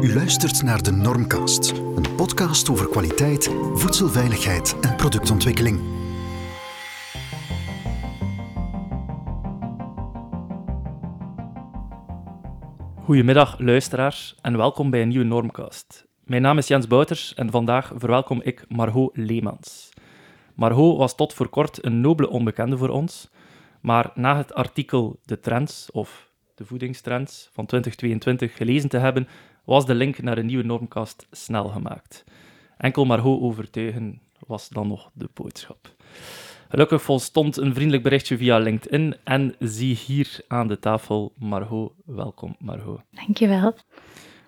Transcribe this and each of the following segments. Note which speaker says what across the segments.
Speaker 1: U luistert naar de Normcast, een podcast over kwaliteit, voedselveiligheid en productontwikkeling.
Speaker 2: Goedemiddag luisteraars en welkom bij een nieuwe Normcast. Mijn naam is Jens Bouters en vandaag verwelkom ik Margot Leemans. Margot was tot voor kort een nobele onbekende voor ons, maar na het artikel De Trends, of de voedingstrends van 2022 gelezen te hebben, was de link naar een nieuwe Normcast snel gemaakt. Enkel Margot overtuigen was dan nog de boodschap. Gelukkig volstond een vriendelijk berichtje via LinkedIn en zie hier aan de tafel Margot. Welkom, Margot.
Speaker 3: Dankjewel.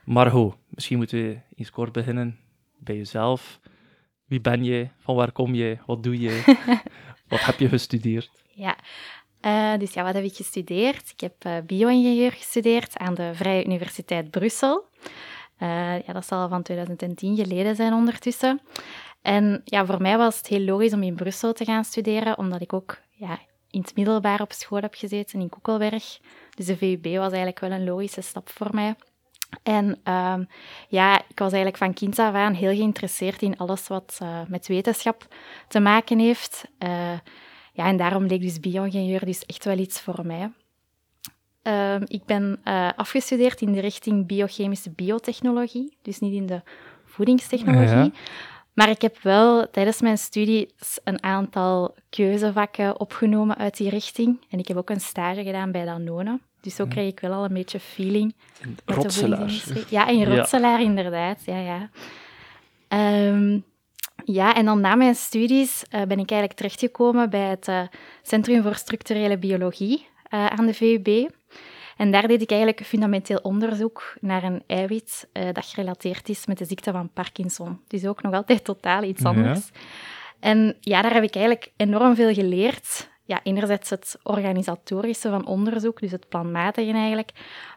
Speaker 2: Margot, misschien moeten we eens kort beginnen bij jezelf. Wie ben je? Van waar kom je? Wat doe je? wat heb je gestudeerd?
Speaker 3: Ja, uh, dus ja, wat heb ik gestudeerd? Ik heb uh, bio-ingenieur gestudeerd aan de Vrije Universiteit Brussel. Uh, ja, dat zal van 2010 geleden zijn ondertussen. En ja, voor mij was het heel logisch om in Brussel te gaan studeren, omdat ik ook ja, in het middelbaar op school heb gezeten in Koekelberg. Dus de VUB was eigenlijk wel een logische stap voor mij. En um, ja, ik was eigenlijk van kind af aan heel geïnteresseerd in alles wat met wetenschap te maken heeft. Ja, en daarom leek dus bio-ingenieur dus echt wel iets voor mij. Uh, ik ben uh, afgestudeerd in de richting biochemische biotechnologie, dus niet in de voedingstechnologie. Ja. Maar ik heb wel tijdens mijn studie een aantal keuzevakken opgenomen uit die richting. En ik heb ook een stage gedaan bij Danone. Dus zo kreeg ik wel al een beetje feeling.
Speaker 2: Met Rotselaar.
Speaker 3: Ja, in Rotselaar, ja. inderdaad. Ja, ja. Um, ja, en dan na mijn studies uh, ben ik eigenlijk terechtgekomen bij het uh, Centrum voor Structurele Biologie uh, aan de VUB. En daar deed ik eigenlijk fundamenteel onderzoek naar een eiwit dat gerelateerd is met de ziekte van Parkinson. Dus ook nog altijd totaal iets anders. Ja. En ja, daar heb ik eigenlijk enorm veel geleerd. Ja, enerzijds het organisatorische van onderzoek, dus het planmatige eigenlijk.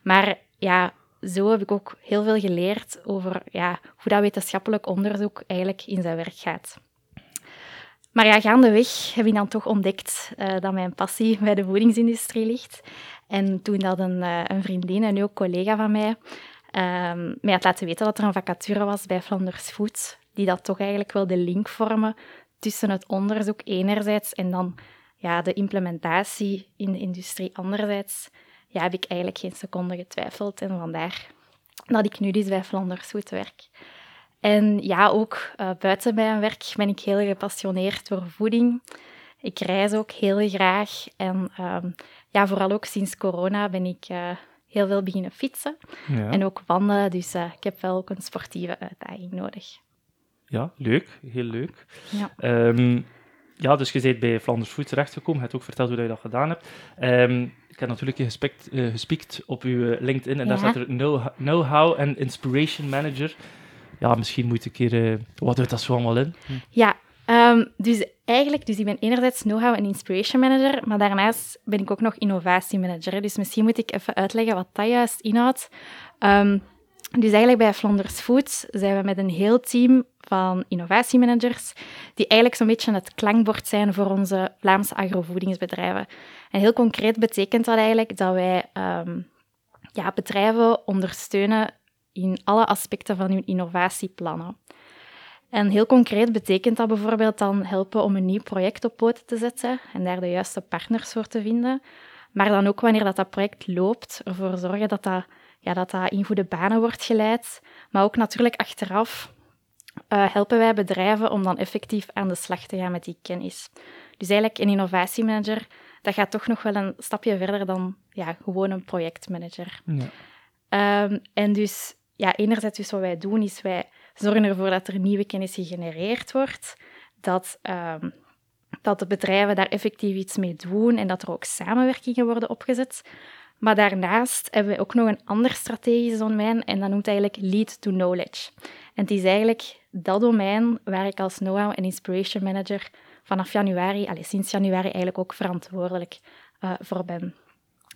Speaker 3: Maar ja, zo heb ik ook heel veel geleerd over ja, hoe dat wetenschappelijk onderzoek eigenlijk in zijn werk gaat. Maar ja, gaandeweg heb ik dan toch ontdekt uh, dat mijn passie bij de voedingsindustrie ligt. En toen dat een, uh, een vriendin en nu ook collega van mij um, mij had laten weten dat er een vacature was bij Flanders Foods, die dat toch eigenlijk wel de link vormen tussen het onderzoek enerzijds en dan ja, de implementatie in de industrie anderzijds, ja, heb ik eigenlijk geen seconde getwijfeld. En vandaar dat ik nu dus bij Flanders Food werk. En ja, ook uh, buiten mijn werk ben ik heel gepassioneerd door voeding. Ik reis ook heel graag. En um, ja, vooral ook sinds corona ben ik uh, heel veel beginnen fietsen. Ja. En ook wandelen. Dus uh, ik heb wel ook een sportieve uitdaging nodig.
Speaker 2: Ja, leuk. Heel leuk. Ja. Um, ja, dus je bent bij Flanders Food terechtgekomen. Je hebt ook verteld hoe je dat gedaan hebt. Um, ik heb natuurlijk gespikt, uh, gespiekt op uw LinkedIn en ja. daar staat er know-how en inspiration manager. Ja, misschien moet ik een keer... Uh, wat houdt dat zo allemaal in?
Speaker 3: Hm. Ja, um, dus eigenlijk, dus ik ben enerzijds know-how en inspiration manager, maar daarnaast ben ik ook nog innovatiemanager. Dus misschien moet ik even uitleggen wat dat juist inhoudt. Um, dus eigenlijk bij Flanders Foods zijn we met een heel team van innovatiemanagers, die eigenlijk zo'n beetje het klankbord zijn voor onze Vlaamse agrovoedingsbedrijven. En heel concreet betekent dat eigenlijk dat wij um, ja, bedrijven ondersteunen in alle aspecten van hun innovatieplannen. En heel concreet betekent dat bijvoorbeeld dan helpen om een nieuw project op poten te zetten en daar de juiste partners voor te vinden. Maar dan ook wanneer dat, dat project loopt, ervoor zorgen dat dat, ja, dat, dat in goede banen wordt geleid. Maar ook natuurlijk achteraf uh, helpen wij bedrijven om dan effectief aan de slag te gaan met die kennis. Dus eigenlijk een innovatiemanager, dat gaat toch nog wel een stapje verder dan ja, gewoon een projectmanager. Ja. Um, en dus, ja, enerzijds dus wat wij doen, is wij zorgen ervoor dat er nieuwe kennis gegenereerd wordt, dat, um, dat de bedrijven daar effectief iets mee doen en dat er ook samenwerkingen worden opgezet. Maar daarnaast hebben we ook nog een ander strategisch domein en dat noemt eigenlijk lead to knowledge. En het is eigenlijk dat domein waar ik als know-how en inspiration manager vanaf januari, allez, sinds januari eigenlijk ook verantwoordelijk uh, voor ben.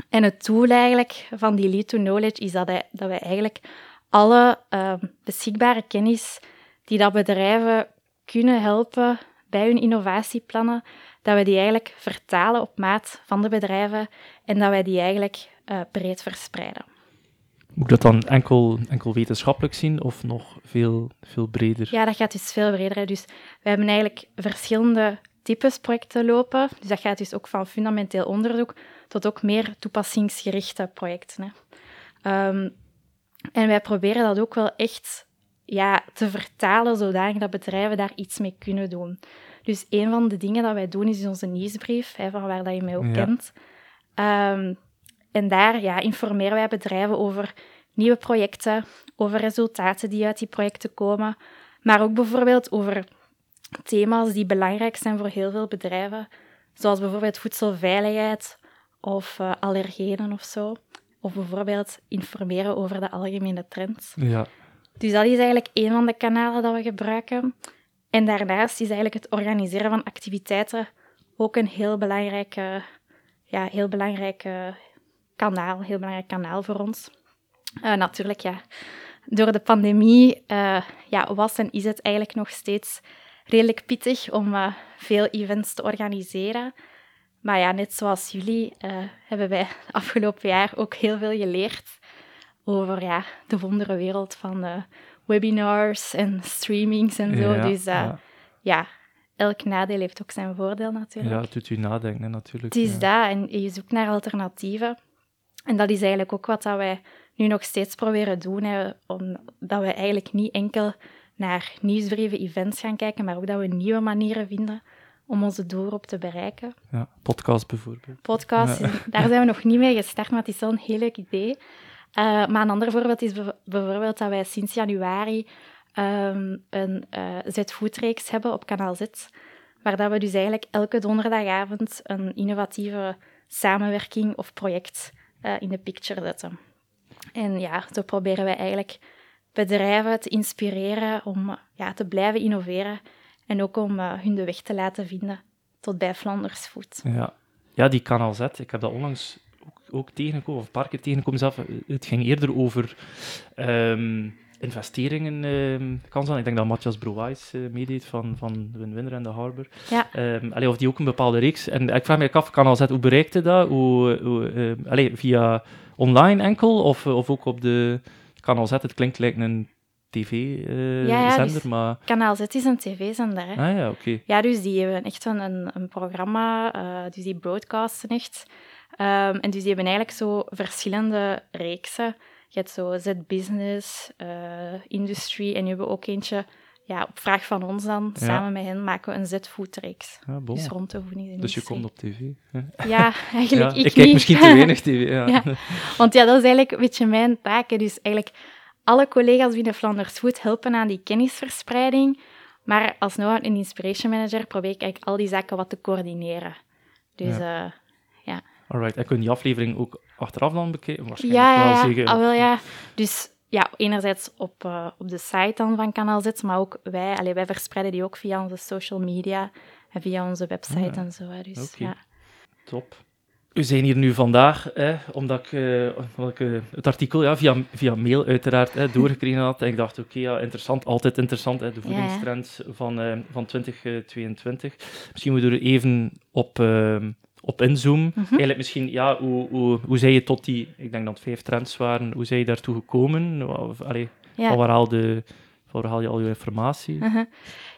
Speaker 3: En het doel eigenlijk van die lead to knowledge is dat, dat wij eigenlijk alle uh, beschikbare kennis die dat bedrijven kunnen helpen bij hun innovatieplannen, dat we die eigenlijk vertalen op maat van de bedrijven en dat wij die eigenlijk uh, breed verspreiden.
Speaker 2: Moet ik dat dan enkel, enkel wetenschappelijk zien of nog veel, veel breder?
Speaker 3: Ja, dat gaat dus veel breder. hè. Dus we hebben eigenlijk verschillende types projecten lopen. Dus dat gaat dus ook van fundamenteel onderzoek tot ook meer toepassingsgerichte projecten. Hè. Ehm, en wij proberen dat ook wel echt ja, te vertalen, zodanig dat bedrijven daar iets mee kunnen doen. Dus een van de dingen dat wij doen is onze nieuwsbrief, hè, van waar dat je mij ook
Speaker 2: Ja.
Speaker 3: kent. Ehm, en daar ja, informeren wij bedrijven over nieuwe projecten, over resultaten die uit die projecten komen, maar ook bijvoorbeeld over thema's die belangrijk zijn voor heel veel bedrijven, zoals bijvoorbeeld voedselveiligheid of eh, allergenen of zo. Of bijvoorbeeld informeren over de algemene trends.
Speaker 2: Ja,
Speaker 3: Dus dat is eigenlijk een van de kanalen dat we gebruiken. En daarnaast is eigenlijk het organiseren van activiteiten ook een heel belangrijk, eh, ja, heel belangrijk eh, kanaal, heel belangrijk kanaal voor ons. Eh, natuurlijk, ja, door de pandemie eh, ja, was en is het eigenlijk nog steeds redelijk pittig om eh, veel events te organiseren. Maar ja, net zoals jullie hebben wij afgelopen jaar ook heel veel geleerd over ja, de wondere wereld van webinars en streamings en zo.
Speaker 2: ja,
Speaker 3: dus
Speaker 2: ja.
Speaker 3: ja, elk nadeel heeft ook zijn voordeel natuurlijk.
Speaker 2: ja, het doet u nadenken natuurlijk.
Speaker 3: Het is
Speaker 2: ja.
Speaker 3: dat, en je zoekt naar alternatieven. En dat is eigenlijk ook wat dat wij nu nog steeds proberen doen. Hè, omdat we eigenlijk niet enkel naar nieuwsbrieven, events gaan kijken, maar ook dat we nieuwe manieren vinden om onze doelgroep te bereiken.
Speaker 2: Ja, podcast bijvoorbeeld.
Speaker 3: Podcast,
Speaker 2: Ja.
Speaker 3: daar zijn we nog niet mee gestart, maar het is wel een heel leuk idee. Eh, maar een ander voorbeeld is bijvoorbeeld dat wij sinds januari ehm, een eh Z-foodreeks hebben op kanaal Z, waar dat we dus eigenlijk elke donderdagavond een innovatieve samenwerking of project eh, in de picture zetten. En ja, zo proberen wij eigenlijk bedrijven te inspireren om eh, ja, te blijven innoveren en ook om eh, hun de weg te laten vinden tot bij Flanders Food.
Speaker 2: Ja. ja, die Kanaal Z, ik heb dat onlangs ook, ook tegengekomen, of een paar keer tegengekomen zelf. Het ging eerder over ehm, investeringen, ehm kansen. Ik denk dat Matthias Brouwais eh, meedeed van, van Win-Winner en de Harbor.
Speaker 3: Ja.
Speaker 2: Ehm, allee, of die ook een bepaalde reeks. En ik vraag me af, Kanaal Z, hoe bereikte dat? Hoe, hoe, ehm, allee, via online enkel, of, of ook op de Kanaal Z? Het klinkt lijkt een tv-zender,
Speaker 3: Ja, ja, dus-
Speaker 2: maar...
Speaker 3: Kanaal Z is een tv-zender. Hè?
Speaker 2: Ah ja, oké.
Speaker 3: Ja, dus die hebben echt een, een, een programma, eh, dus die broadcasten echt. En dus die hebben eigenlijk zo verschillende reeksen. Je hebt zo Z-business, eh, industry en die hebben ook eentje, ja, op vraag van ons dan,
Speaker 2: Ja.
Speaker 3: samen met hen maken we een Z-foodreeks.
Speaker 2: Ja, bon.
Speaker 3: Dus rond de voedingsindustrie.
Speaker 2: Dus je komt op tv. hè?
Speaker 3: Ja, eigenlijk
Speaker 2: Ja,
Speaker 3: ik,
Speaker 2: ik kijk
Speaker 3: niet.
Speaker 2: misschien te weinig tv. Ja.
Speaker 3: Ja. Want ja, dat is eigenlijk een beetje mijn taak. hè. Dus eigenlijk alle collega's binnen Flanders Food helpen aan die kennisverspreiding. Maar als nou een inspiration manager probeer ik eigenlijk al die zaken wat te coördineren. Dus ja,
Speaker 2: Alright, en kun je die aflevering ook achteraf dan bekijken? Waarschijnlijk
Speaker 3: ja,
Speaker 2: wel.
Speaker 3: Ah, wel, ja. Dus ja, enerzijds op, eh, op de site dan van Kanaal Z, maar ook wij, allee, wij verspreiden die ook via onze social media en via onze website
Speaker 2: Ah,
Speaker 3: en zo. Dus
Speaker 2: oké.
Speaker 3: ja.
Speaker 2: Top. We zijn hier nu vandaag, hè, omdat ik, eh, omdat ik eh, het artikel ja, via, via mail uiteraard hè, doorgekregen had. En ik dacht, oké, ja, interessant, altijd interessant, hè, de
Speaker 3: ja.
Speaker 2: voedingstrends van, van 2022. Misschien moeten we er even op, op inzoomen.
Speaker 3: Mhm.
Speaker 2: Eigenlijk misschien, ja, hoe, hoe, hoe zei je tot die, ik denk dat het vijf trends waren, hoe zijn je daartoe gekomen? Of, allee,
Speaker 3: Ja.
Speaker 2: van, waar haal de, van waar haal je al je informatie?
Speaker 3: Mhm.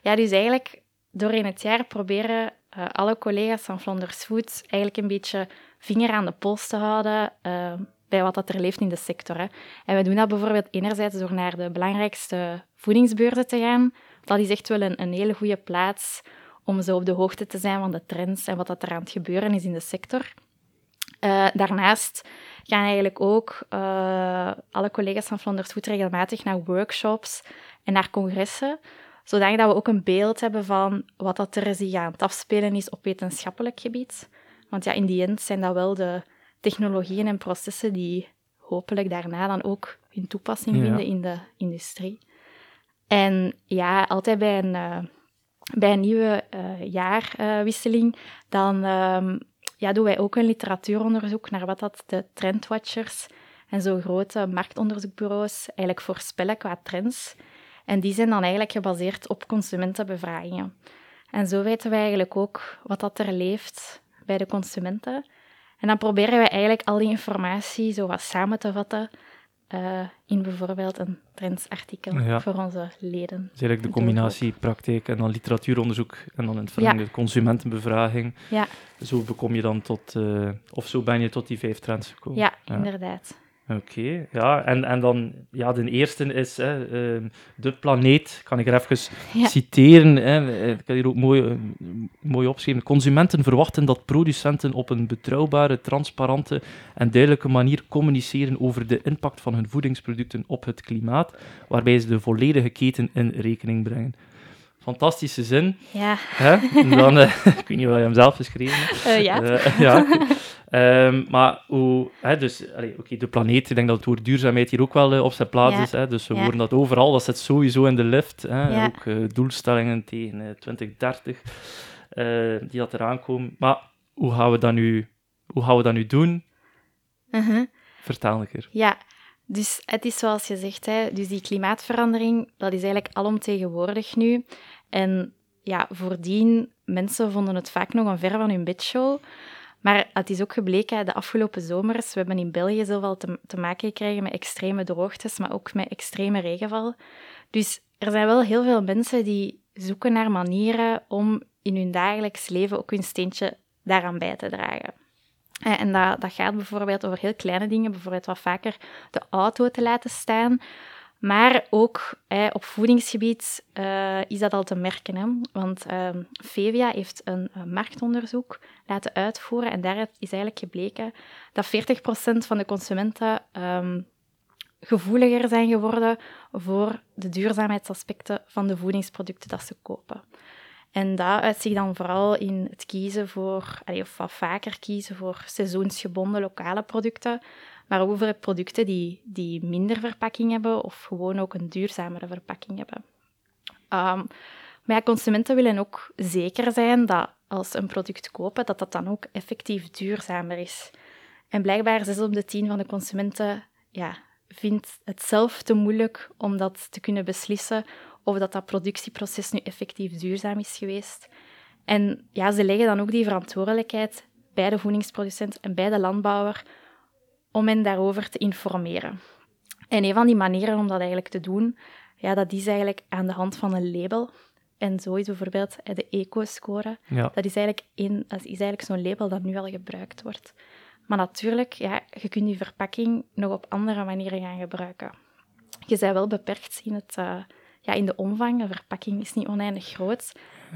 Speaker 3: Ja, dus eigenlijk doorheen het jaar proberen eh, alle collega's van Flanders Food eigenlijk een beetje vinger aan de pols te houden eh, bij wat dat er leeft in de sector. Hè. En we doen dat bijvoorbeeld enerzijds door naar de belangrijkste voedingsbeurten te gaan. Dat is echt wel een, een hele goede plaats om zo op de hoogte te zijn van de trends en wat dat er aan het gebeuren is in de sector. Eh, daarnaast gaan eigenlijk ook eh, alle collega's van Flanders Food regelmatig naar workshops en naar congressen, zodat we ook een beeld hebben van wat dat er zich aan het afspelen is op wetenschappelijk gebied. Want ja, in die end zijn dat wel de technologieën en processen die hopelijk daarna dan ook hun toepassing
Speaker 2: Ja.
Speaker 3: vinden in de industrie. En ja, altijd bij een, eh, bij een nieuwe eh, jaarwisseling, dan ehm, ja, doen wij ook een literatuuronderzoek naar wat dat de trendwatchers en zo grote marktonderzoekbureaus eigenlijk voorspellen qua trends. En die zijn dan eigenlijk gebaseerd op consumentenbevragingen. En zo weten wij eigenlijk ook wat dat er leeft bij de consumenten. En dan proberen wij eigenlijk al die informatie zo wat samen te vatten eh, in bijvoorbeeld een trendsartikel
Speaker 2: Ja.
Speaker 3: voor onze leden.
Speaker 2: Eigenlijk de combinatie praktijk en dan literatuuronderzoek en dan in het verlengde consumentenbevraging.
Speaker 3: Ja,
Speaker 2: Zo bekom je dan tot, eh, of zo ben je tot die vijf trends gekomen.
Speaker 3: ja,
Speaker 2: Ja.
Speaker 3: inderdaad.
Speaker 2: Oké, ja. En, en dan, ja, de eerste is hè, ehm, de planeet. Kan ik er even
Speaker 3: Ja.
Speaker 2: citeren? Hè. Ik heb hier ook mooi, eh, mooi opgeschreven. Consumenten verwachten dat producenten op een betrouwbare, transparante en duidelijke manier communiceren over de impact van hun voedingsproducten op het klimaat, waarbij ze de volledige keten in rekening brengen. Fantastische zin.
Speaker 3: Ja,
Speaker 2: Hè? En dan, eh, ik weet niet of je hem zelf geschreven hebt.
Speaker 3: eh, ja.
Speaker 2: Eh, ja. Ehm, maar hoe, hè, dus, allee, oké, de planeet, ik denk dat het woord duurzaamheid hier ook wel op zijn plaats
Speaker 3: Ja.
Speaker 2: is. Hè, dus we
Speaker 3: Ja.
Speaker 2: horen dat overal, dat zit sowieso in de lift. Hè,
Speaker 3: Ja.
Speaker 2: Ook doelstellingen tegen eh, 2030 eh, die dat eraan komen. Maar hoe gaan we dat nu, hoe gaan we dat nu doen?
Speaker 3: Mhm.
Speaker 2: Vertel een keer.
Speaker 3: Ja, dus het is zoals je zegt, hè, dus die klimaatverandering, dat is eigenlijk alomtegenwoordig nu. En ja, voordien, mensen vonden het vaak nog een ver van hun bedshow. Maar het is ook gebleken, de afgelopen zomers, we hebben in België zoveel te, te maken gekregen met extreme droogtes, maar ook met extreme regenval. Dus er zijn wel heel veel mensen die zoeken naar manieren om in hun dagelijks leven ook hun steentje daaraan bij te dragen. Eh, En dat, dat gaat bijvoorbeeld over heel kleine dingen, bijvoorbeeld wat vaker de auto te laten staan. Maar ook op voedingsgebied eh, is dat al te merken. Hè? Want ehm Fevia heeft een, marktonderzoek laten uitvoeren en daaruit is eigenlijk gebleken dat 40% van de consumenten ehm, gevoeliger zijn geworden voor de duurzaamheidsaspecten van de voedingsproducten dat ze kopen. En dat uit zich dan vooral in het kiezen voor, of vaker kiezen voor seizoensgebonden lokale producten, maar voor producten die, die minder verpakking hebben of gewoon ook een duurzamere verpakking hebben. Ehm, maar consumenten willen ook zeker zijn dat als ze een product kopen, dat dat dan ook effectief duurzamer is. En blijkbaar 6 op de 10 van de consumenten ja, vindt het zelf te moeilijk om dat te kunnen beslissen of dat dat productieproces nu effectief duurzaam is geweest. En ja, ze leggen dan ook die verantwoordelijkheid bij de voedingsproducent en bij de landbouwer om hen daarover te informeren. En een van die manieren om dat eigenlijk te doen, ja, dat is eigenlijk aan de hand van een label. En zo is bijvoorbeeld eh, de eco-score.
Speaker 2: Ja.
Speaker 3: Dat is eigenlijk, een, dat is eigenlijk zo'n label dat nu al gebruikt wordt. Maar natuurlijk, ja, je kunt die verpakking nog op andere manieren gaan gebruiken. Je bent wel beperkt in, het, eh, ja, in de omvang. De verpakking is niet oneindig groot.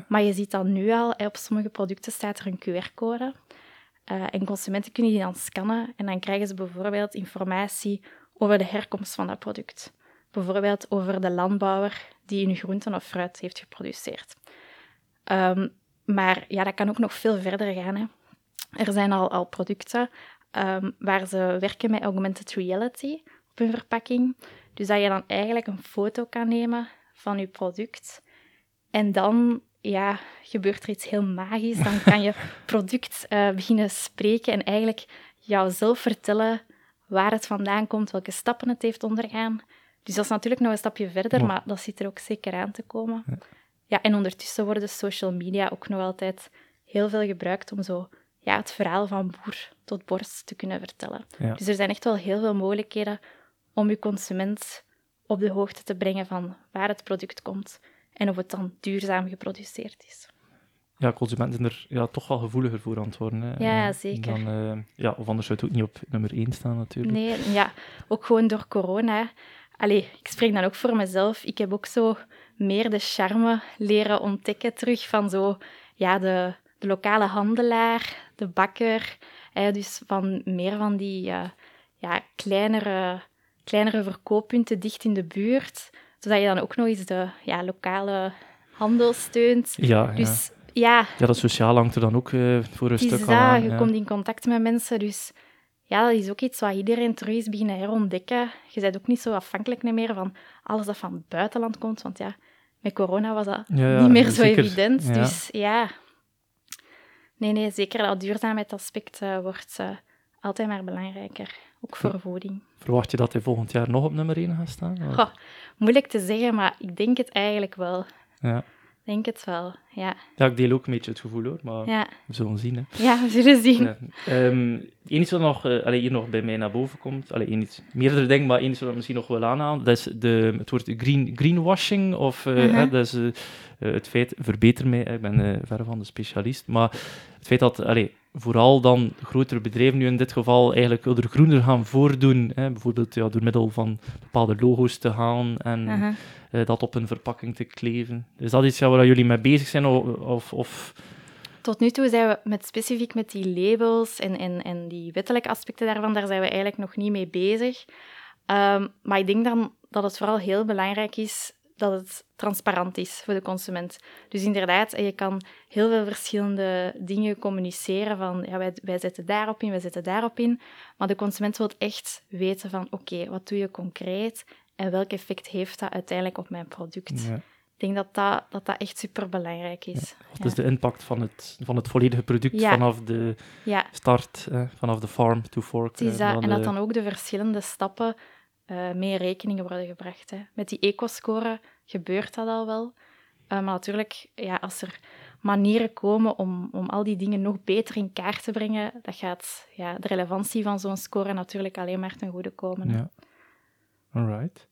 Speaker 3: Maar je ziet dat nu al, op sommige producten staat er een QR-code. Eh, en consumenten kunnen die dan scannen en dan krijgen ze bijvoorbeeld informatie over de herkomst van dat product. Bijvoorbeeld over de landbouwer die hun groenten of fruit heeft geproduceerd. Ehm, maar ja, dat kan ook nog veel verder gaan. Hè. Er zijn al, al producten ehm, waar ze werken met augmented reality op hun verpakking. Dus dat je dan eigenlijk een foto kan nemen van je product. En dan ja, gebeurt er iets heel magisch. Dan kan je product eh, beginnen spreken en eigenlijk jouzelf vertellen waar het vandaan komt, welke stappen het heeft ondergaan. Dus dat is natuurlijk nog een stapje verder,
Speaker 2: Ja.
Speaker 3: maar dat zit er ook zeker aan te komen. Ja, en ondertussen worden social media ook nog altijd heel veel gebruikt om zo ja, het verhaal van boer tot borst te kunnen vertellen.
Speaker 2: Ja.
Speaker 3: Dus er zijn echt wel heel veel mogelijkheden om je consument op de hoogte te brengen van waar het product komt en of het dan duurzaam geproduceerd is.
Speaker 2: ja, consumenten zijn er ja, toch wel gevoeliger voor aan het worden. Hè.
Speaker 3: Ja,
Speaker 2: Eh,
Speaker 3: zeker.
Speaker 2: Dan, eh, ja, of anders zou het ook niet op nummer 1 staan, natuurlijk.
Speaker 3: Nee, ja, ook gewoon door corona. Allee, ik spreek dan ook voor mezelf. Ik heb ook zo meer de charme leren ontdekken terug van zo, ja, de, de lokale handelaar, de bakker. Hè, dus van meer van die eh, ja, kleinere, kleinere verkooppunten dicht in de buurt. Zodat je dan ook nog eens de ja, lokale handel steunt.
Speaker 2: Ja, ja.
Speaker 3: Dus ja,
Speaker 2: ja, dat sociaal hangt er dan ook eh, voor een stuk
Speaker 3: dat,
Speaker 2: aan.
Speaker 3: je
Speaker 2: ja.
Speaker 3: komt in contact met mensen, dus ja, dat is ook iets wat iedereen terug is beginnen herontdekken. Je bent ook niet zo afhankelijk meer van alles dat van het buitenland komt, want ja, met corona was dat
Speaker 2: Ja, ja,
Speaker 3: niet meer zo
Speaker 2: zeker.
Speaker 3: evident.
Speaker 2: Ja.
Speaker 3: Dus ja, nee, nee, zeker dat duurzaamheidsaspect eh, wordt eh, altijd maar belangrijker, ook voor voeding.
Speaker 2: Verwacht je dat hij volgend jaar nog op nummer 1 gaat staan?
Speaker 3: Goh, moeilijk te zeggen, maar ik denk het eigenlijk wel.
Speaker 2: Ja.
Speaker 3: denk het wel, ja.
Speaker 2: Ja, ik deel ook een beetje het gevoel hoor, maar
Speaker 3: Ja,
Speaker 2: we zullen zien. Hè.
Speaker 3: ja we zullen zien.
Speaker 2: Ja. Ehm, één iets wat nog, eh, allee, hier nog bij mij naar boven komt, allee, iets, meerdere dingen, maar één iets wat ik misschien nog wil aanhalen, dat is de, het woord green, greenwashing, of eh,
Speaker 3: Mhm.
Speaker 2: dat is eh, het feit, verbeter mij, ik ben ver van de specialist, maar het feit dat allee, vooral dan grotere bedrijven nu in dit geval eigenlijk er groener gaan voordoen, hè, bijvoorbeeld ja, door middel van bepaalde logo's te gaan en eh, dat op een verpakking te kleven. Is dat iets ja, waar jullie mee bezig zijn, of, of, of
Speaker 3: Tot nu toe zijn we met, specifiek met die labels en, en, en die wettelijke aspecten daarvan, daar zijn we eigenlijk nog niet mee bezig. Ehm, maar ik denk dan dat het vooral heel belangrijk is dat het transparant is voor de consument. Dus inderdaad, je kan heel veel verschillende dingen communiceren van ja, wij, wij zetten daarop in, wij zetten daarop in. Maar de consument wil echt weten van oké, wat doe je concreet en welk effect heeft dat uiteindelijk op mijn product.
Speaker 2: ja,
Speaker 3: Ik denk dat dat, dat, dat echt superbelangrijk is.
Speaker 2: wat is de impact van het, van het volledige product vanaf de start, eh, vanaf de farm to fork. Eh,
Speaker 3: en dat dan ook de verschillende stappen eh mee in rekening worden gebracht. Hè. Met die eco-score gebeurt dat al wel. Eh, maar natuurlijk, ja, als er manieren komen om, om al die dingen nog beter in kaart te brengen, dat gaat ja, de relevantie van zo'n score natuurlijk alleen maar ten goede komen. hè.
Speaker 2: Ja. Alright.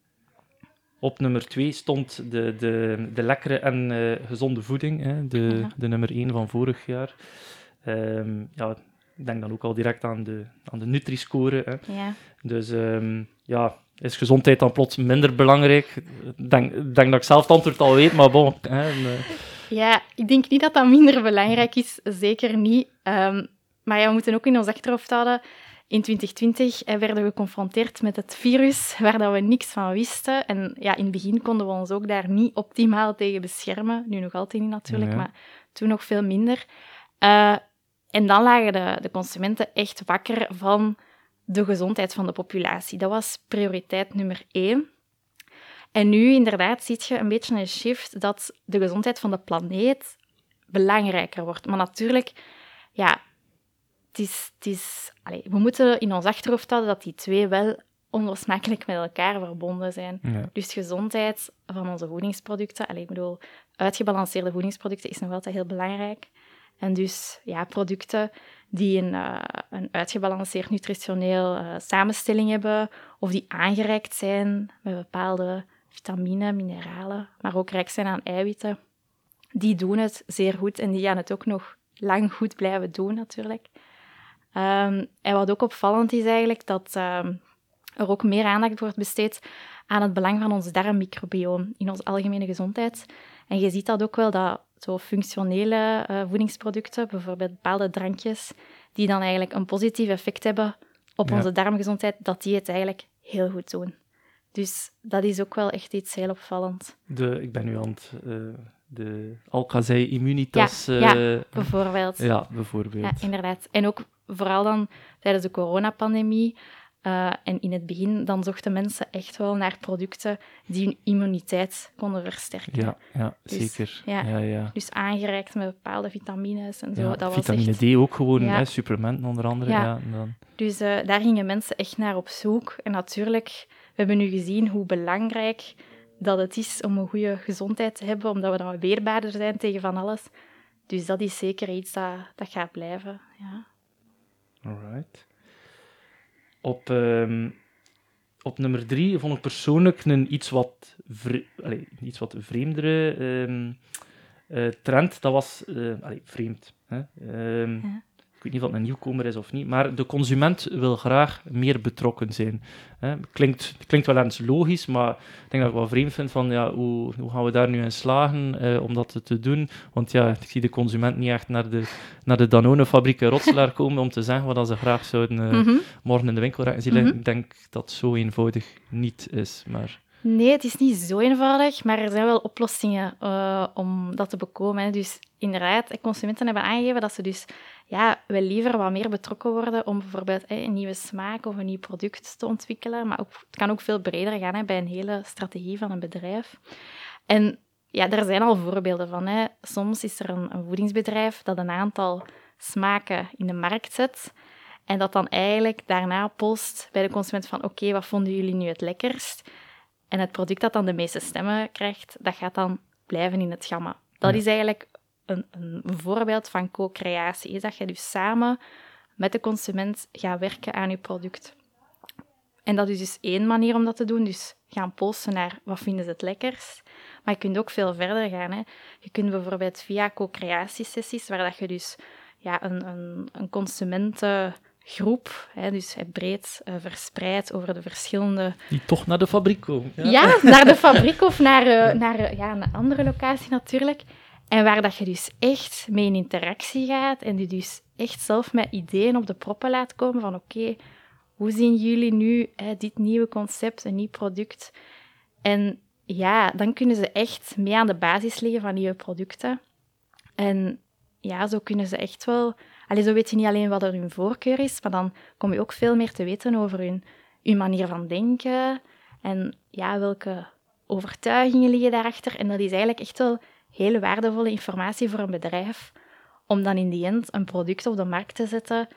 Speaker 2: Op nummer 2 stond de, de, de lekkere en eh, gezonde voeding, hè, de,
Speaker 3: Ja.
Speaker 2: de nummer 1 van vorig jaar. Ehm, ja, ik denk dan ook al direct aan de, aan de Nutri-score. Hè.
Speaker 3: Ja.
Speaker 2: Dus ehm, ja, is gezondheid dan plots minder belangrijk? Ik denk, dat ik zelf het antwoord al weet, maar bon. Hè, eh,
Speaker 3: Ja, ik denk niet dat dat minder belangrijk is, zeker niet. Ehm, maar ja, we moeten ook in ons achterhoofd houden. In 2020 eh, werden we geconfronteerd met het virus, waar dat we niks van wisten. En ja, in het begin konden we ons ook daar niet optimaal tegen beschermen. Nu nog altijd niet natuurlijk,
Speaker 2: Ja.
Speaker 3: maar toen nog veel minder. Eh, en dan lagen de, de consumenten echt wakker van de gezondheid van de populatie. Dat was prioriteit nummer één. En nu inderdaad zie je een beetje een shift dat de gezondheid van de planeet belangrijker wordt. Maar natuurlijk, ja, het is, het is, allee, we moeten in ons achterhoofd houden dat die twee wel onlosmakelijk met elkaar verbonden zijn.
Speaker 2: ja.
Speaker 3: Dus gezondheid van onze voedingsproducten, allee, ik bedoel, uitgebalanceerde voedingsproducten is nog altijd heel belangrijk. En dus ja, producten die een, eh, een uitgebalanceerd nutritioneel eh, samenstelling hebben, of die aangereikt zijn met bepaalde vitamine, mineralen, maar ook rijk zijn aan eiwitten, die doen het zeer goed en die gaan het ook nog lang goed blijven doen natuurlijk. Ehm, en wat ook opvallend is eigenlijk, dat ehm, er ook meer aandacht wordt besteed aan het belang van ons darmmicrobioom in onze algemene gezondheid. En je ziet dat ook wel, dat zo functionele eh, voedingsproducten, bijvoorbeeld bepaalde drankjes, die dan eigenlijk een positief effect hebben op
Speaker 2: Ja.
Speaker 3: onze darmgezondheid, dat die het eigenlijk heel goed doen. Dus dat is ook wel echt iets heel opvallend.
Speaker 2: De, ik ben nu aan het... eh, de Alcazei Immunitas...
Speaker 3: Ja,
Speaker 2: eh,
Speaker 3: ja, Bijvoorbeeld.
Speaker 2: ja, bijvoorbeeld.
Speaker 3: Ja, inderdaad. En ook vooral dan tijdens de coronapandemie eh, en in het begin, dan zochten mensen echt wel naar producten die hun immuniteit konden versterken.
Speaker 2: Ja, ja,
Speaker 3: Dus,
Speaker 2: zeker.
Speaker 3: ja.
Speaker 2: Ja, ja.
Speaker 3: Dus aangereikt met bepaalde vitamines en zo.
Speaker 2: Ja,
Speaker 3: dat was
Speaker 2: vitamine
Speaker 3: echt...
Speaker 2: D ook gewoon, hè, supplementen onder andere. Ja. Dan,
Speaker 3: Dus eh, daar gingen mensen echt naar op zoek. En natuurlijk, we hebben nu gezien hoe belangrijk dat het is om een goede gezondheid te hebben, omdat we dan weerbaarder zijn tegen van alles. Dus dat is zeker iets dat, dat gaat blijven. Ja.
Speaker 2: alright. Op, ehm, op nummer drie vond ik persoonlijk een iets wat, vre iets wat vreemdere ehm, eh, trend. Dat was eh, vreemd. Hè? Ehm. Ik weet niet of het een nieuwkomer is of niet, maar de consument wil graag meer betrokken zijn. Hè? Klinkt, klinkt wel eens logisch, maar ik denk dat ik wel vreemd vind van ja, hoe, hoe gaan we daar nu in slagen eh, om dat te doen? Want ja, ik zie de consument niet echt naar de, naar de Danone-fabriek in Rotselaar komen om te zeggen wat ze graag zouden eh,
Speaker 3: Mhm.
Speaker 2: morgen in de winkel raken.
Speaker 3: Mhm.
Speaker 2: Ik denk dat het zo eenvoudig niet is, maar...
Speaker 3: Nee, het is niet zo eenvoudig, maar er zijn wel oplossingen eh, om dat te bekomen. hè. Dus inderdaad, de consumenten hebben aangegeven dat ze dus ja, wel liever wat meer betrokken worden om bijvoorbeeld hè, een nieuwe smaak of een nieuw product te ontwikkelen. Maar het kan ook veel breder gaan hè, bij een hele strategie van een bedrijf. En ja, daar zijn al voorbeelden van. Hè. Soms is er een voedingsbedrijf dat een aantal smaken in de markt zet en dat dan eigenlijk daarna post bij de consument van oké, wat vonden jullie nu het lekkerst? En het product dat dan de meeste stemmen krijgt, dat gaat dan blijven in het gamma. Dat
Speaker 2: Ja.
Speaker 3: is eigenlijk een, een voorbeeld van co-creatie. Is dat je dus samen met de consument gaat werken aan je product. En dat is dus één manier om dat te doen. Dus gaan polsen naar wat vinden ze het lekkerst. Maar je kunt ook veel verder gaan. Hè. Je kunt bijvoorbeeld via co-creatiesessies, waar dat je dus ja, een, een, een consumentengroep, hè, dus breed eh, verspreid over de verschillende
Speaker 2: Die toch naar de fabriek komen.
Speaker 3: ja, naar de fabriek of naar, eh, naar eh, ja, een andere locatie natuurlijk. En waar dat je dus echt mee in interactie gaat en die dus echt zelf met ideeën op de proppen laat komen van oké, hoe zien jullie nu hè, dit nieuwe concept, een nieuw product? En ja, dan kunnen ze echt mee aan de basis liggen van nieuwe producten. En ja, zo kunnen ze echt wel... Allee, zo weet je niet alleen wat er hun voorkeur is, maar dan kom je ook veel meer te weten over hun, hun manier van denken en ja, welke overtuigingen liggen daarachter. En dat is eigenlijk echt wel hele waardevolle informatie voor een bedrijf om dan in die end een product op de markt te zetten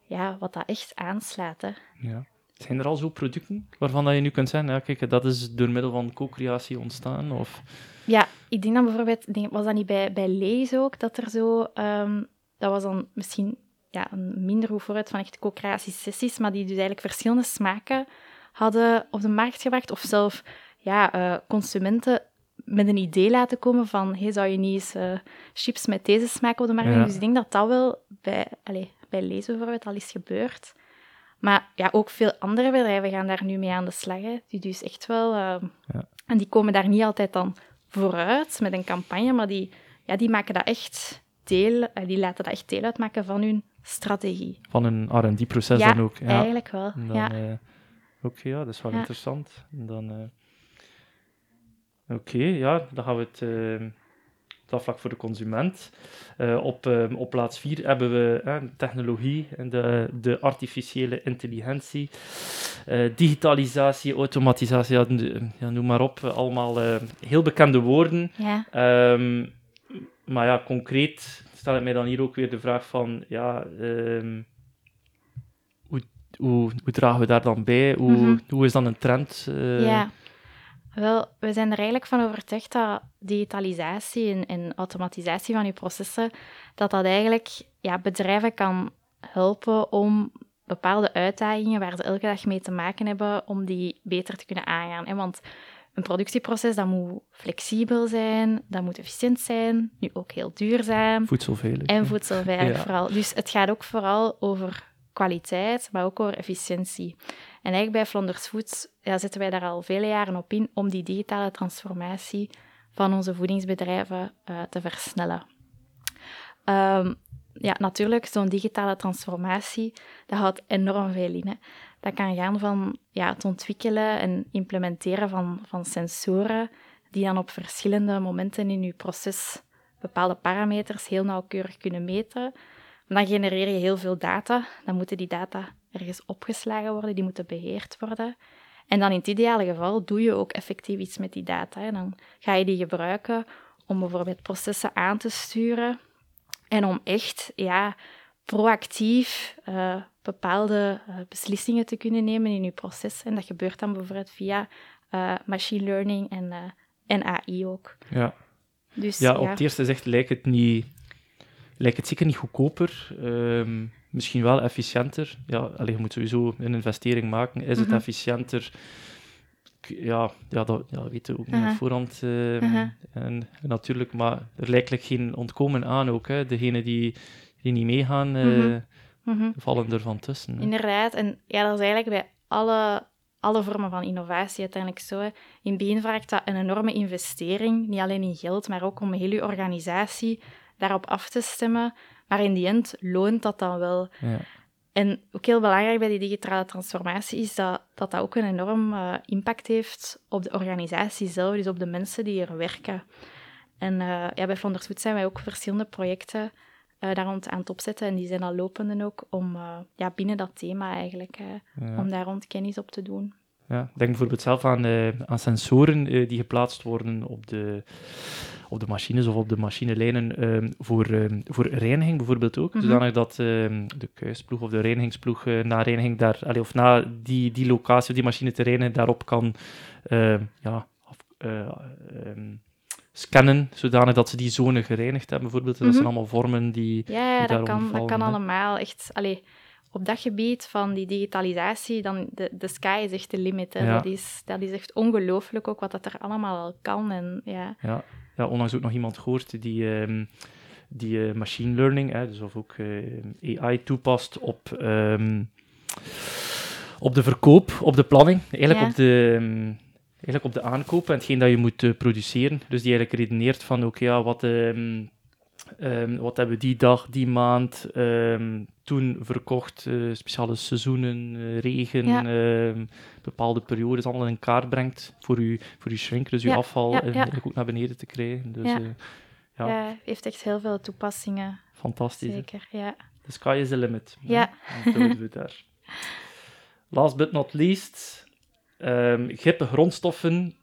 Speaker 3: ja, wat dat echt aanslaat. Hè.
Speaker 2: Ja. Zijn er al zo producten waarvan dat je nu kunt zeggen, ja, kijk, dat is door middel van co-creatie ontstaan? Of...
Speaker 3: Ja, ik denk dan bijvoorbeeld, was dat niet bij, bij Lees ook, dat er zo, ehm, dat was dan misschien ja, een minder vooruit van echt co-creatiesessies, maar die dus eigenlijk verschillende smaken hadden op de markt gebracht, of zelf ja, eh, consumenten met een idee laten komen van, hey, zou je niet eens eh, chips met deze smaak op de markt
Speaker 2: Ja.
Speaker 3: Dus ik denk dat dat wel bij, allez, bij Lees bijvoorbeeld al is gebeurd. Maar ja, ook veel andere bedrijven gaan daar nu mee aan de slag, hè, die dus echt wel... ehm,
Speaker 2: Ja.
Speaker 3: En die komen daar niet altijd dan vooruit met een campagne, maar die, ja, die maken dat echt deel, eh, die laten dat echt deel uitmaken van hun strategie.
Speaker 2: Van een R&D-proces
Speaker 3: ja,
Speaker 2: dan ook. Ja.
Speaker 3: eigenlijk wel.
Speaker 2: Dan,
Speaker 3: ja.
Speaker 2: eh, Oké, ja, dat is wel
Speaker 3: Ja.
Speaker 2: interessant. En dan... eh, Oké, ja, dan gaan we het... eh, dat vlak voor de consument. Op, op plaats 4 hebben we eh, technologie en de, de artificiële intelligentie, digitalisatie, automatisatie, ja, n- ja, noem maar op. allemaal heel bekende woorden.
Speaker 3: ja.
Speaker 2: Ehm, maar ja, concreet stel ik mij dan hier ook weer de vraag van, ja, ehm, hoe, hoe, hoe dragen we daar dan bij? Hoe,
Speaker 3: Mhm.
Speaker 2: hoe is dan een trend? eh?
Speaker 3: Ja. Wel, we zijn er eigenlijk van overtuigd dat digitalisatie en, en automatisatie van je processen, dat dat eigenlijk ja, bedrijven kan helpen om bepaalde uitdagingen waar ze elke dag mee te maken hebben, om die beter te kunnen aangaan. hè. Want een productieproces, dat moet flexibel zijn, dat moet efficiënt zijn, nu ook heel duurzaam.
Speaker 2: Voedselveilig.
Speaker 3: En voedselveilig
Speaker 2: Ja.
Speaker 3: vooral. Dus het gaat ook vooral over kwaliteit, maar ook over efficiëntie. En eigenlijk bij Flanders Foods ja, zetten wij daar al vele jaren op in om die digitale transformatie van onze voedingsbedrijven eh, te versnellen. Ehm, ja, natuurlijk, zo'n digitale transformatie, dat houdt enorm veel in. Hè. Dat kan gaan van ja, het ontwikkelen en implementeren van, van sensoren die dan op verschillende momenten in je proces bepaalde parameters heel nauwkeurig kunnen meten. Dan genereer je heel veel data. Dan moeten die data ergens opgeslagen worden, die moeten beheerd worden. En dan in het ideale geval doe je ook effectief iets met die data. Hè. Dan ga je die gebruiken om bijvoorbeeld processen aan te sturen en om echt ja, proactief eh, bepaalde eh, beslissingen te kunnen nemen in je proces. En dat gebeurt dan bijvoorbeeld via eh, machine learning en, en AI ook.
Speaker 2: Ja.
Speaker 3: Dus,
Speaker 2: Ja, op het eerste zicht lijkt het, niet, lijkt het zeker niet goedkoper. Ehm, misschien wel efficiënter. Ja, allee, je moet sowieso een investering maken. Is het
Speaker 3: Mhm.
Speaker 2: efficiënter? Ja, ja, dat ja, weten we ook niet op voorhand. ehm, en, geen, maar er lijkt geen ontkomen aan ook. Hè. Degenen die, die niet meegaan, eh,
Speaker 3: Mhm. Mhm.
Speaker 2: vallen ervan tussen. hè.
Speaker 3: Inderdaad. En ja, dat is eigenlijk bij alle, alle vormen van innovatie uiteindelijk zo. hè. In begin vraagt dat een enorme investering, niet alleen in geld, maar ook om heel je organisatie daarop af te stemmen. Maar in die end loont dat dan wel.
Speaker 2: Ja.
Speaker 3: En ook heel belangrijk bij die digitale transformatie is dat dat, dat ook een enorm eh, impact heeft op de organisatie zelf, dus op de mensen die er werken. En eh, ja, bij Flanders Food zijn wij ook verschillende projecten eh, daar rond aan het opzetten en die zijn al lopende ook om eh, ja, binnen dat thema eigenlijk, eh,
Speaker 2: Ja.
Speaker 3: om daar rond kennis op te doen.
Speaker 2: Ja, denk bijvoorbeeld zelf aan, aan sensoren die geplaatst worden op de, op de machines of op de machinelijnen ehm, voor, ehm, voor reiniging bijvoorbeeld ook.
Speaker 3: Mhm.
Speaker 2: Zodanig dat ehm, de kuisploeg of de reinigingsploeg na reiniging daar, allee, of na die, die locatie of die machine te reinigen, daarop kan ehm, ja, af- scannen, zodanig dat ze die zone gereinigd hebben, bijvoorbeeld. Dat zijn
Speaker 3: Mhm.
Speaker 2: allemaal vormen die...
Speaker 3: Ja,
Speaker 2: die
Speaker 3: dat kan, dat kan
Speaker 2: hè.
Speaker 3: allemaal. Echt, allee, op dat gebied van die digitalisatie, dan de, de sky is echt de limit. Hè.
Speaker 2: Ja.
Speaker 3: Dat, is, dat is echt ongelooflijk ook wat dat er allemaal al kan. En, ja.
Speaker 2: Ja, ja onlangs ook nog iemand gehoord die, ehm, die eh, machine learning, hè, dus of ook eh, AI toepast op, ehm, op de verkoop, op de planning, eigenlijk,
Speaker 3: Ja.
Speaker 2: op de, ehm, eigenlijk op de aankoop en hetgeen dat je moet eh, produceren. Dus die eigenlijk redeneert van, oké, ja, wat, ehm, ehm, wat hebben we die dag, die maand ehm, toen verkocht, eh, speciale seizoenen, eh, regen,
Speaker 3: Ja.
Speaker 2: bepaalde periodes, allemaal in kaart brengt voor je, voor je shrink, dus je
Speaker 3: Ja,
Speaker 2: afval
Speaker 3: ja,
Speaker 2: eigenlijk ook naar beneden te krijgen. Dus
Speaker 3: Ja.
Speaker 2: ja,
Speaker 3: heeft echt heel veel toepassingen,
Speaker 2: fantastisch. hè.
Speaker 3: zeker. Ja.
Speaker 2: The sky is the limit.
Speaker 3: Ja.
Speaker 2: En zo doen we daar. Last but not least, ehm gippe grondstoffen,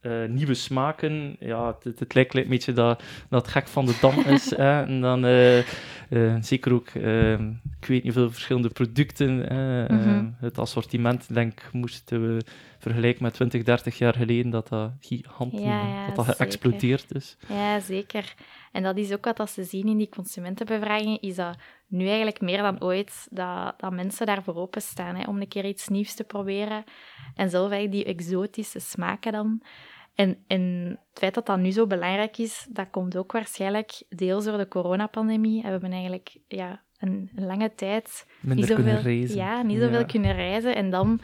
Speaker 2: eh, nieuwe smaken. Ja, het, het lijkt een beetje dat, dat het gek van de dam is. hè. En dan eh, eh, zeker ook, ehm, ik weet niet veel verschillende producten.
Speaker 3: Mhm.
Speaker 2: Ehm, het assortiment, denk ik, moesten we vergelijken met 20, 30 jaar geleden, dat dat
Speaker 3: Ja, ja,
Speaker 2: dat dat geëxplodeerd is.
Speaker 3: ja, zeker. En dat is ook wat dat ze zien in die consumentenbevragingen, is dat nu eigenlijk meer dan ooit dat, dat mensen daarvoor openstaan hè, om een keer iets nieuws te proberen. En zelf eigenlijk die exotische smaken dan. En, en het feit dat dat nu zo belangrijk is, dat komt ook waarschijnlijk deels door de coronapandemie. We hebben eigenlijk ja, een lange tijd
Speaker 2: Minder
Speaker 3: niet
Speaker 2: kunnen
Speaker 3: zoveel,
Speaker 2: reizen.
Speaker 3: Ja, niet zoveel kunnen reizen. En dan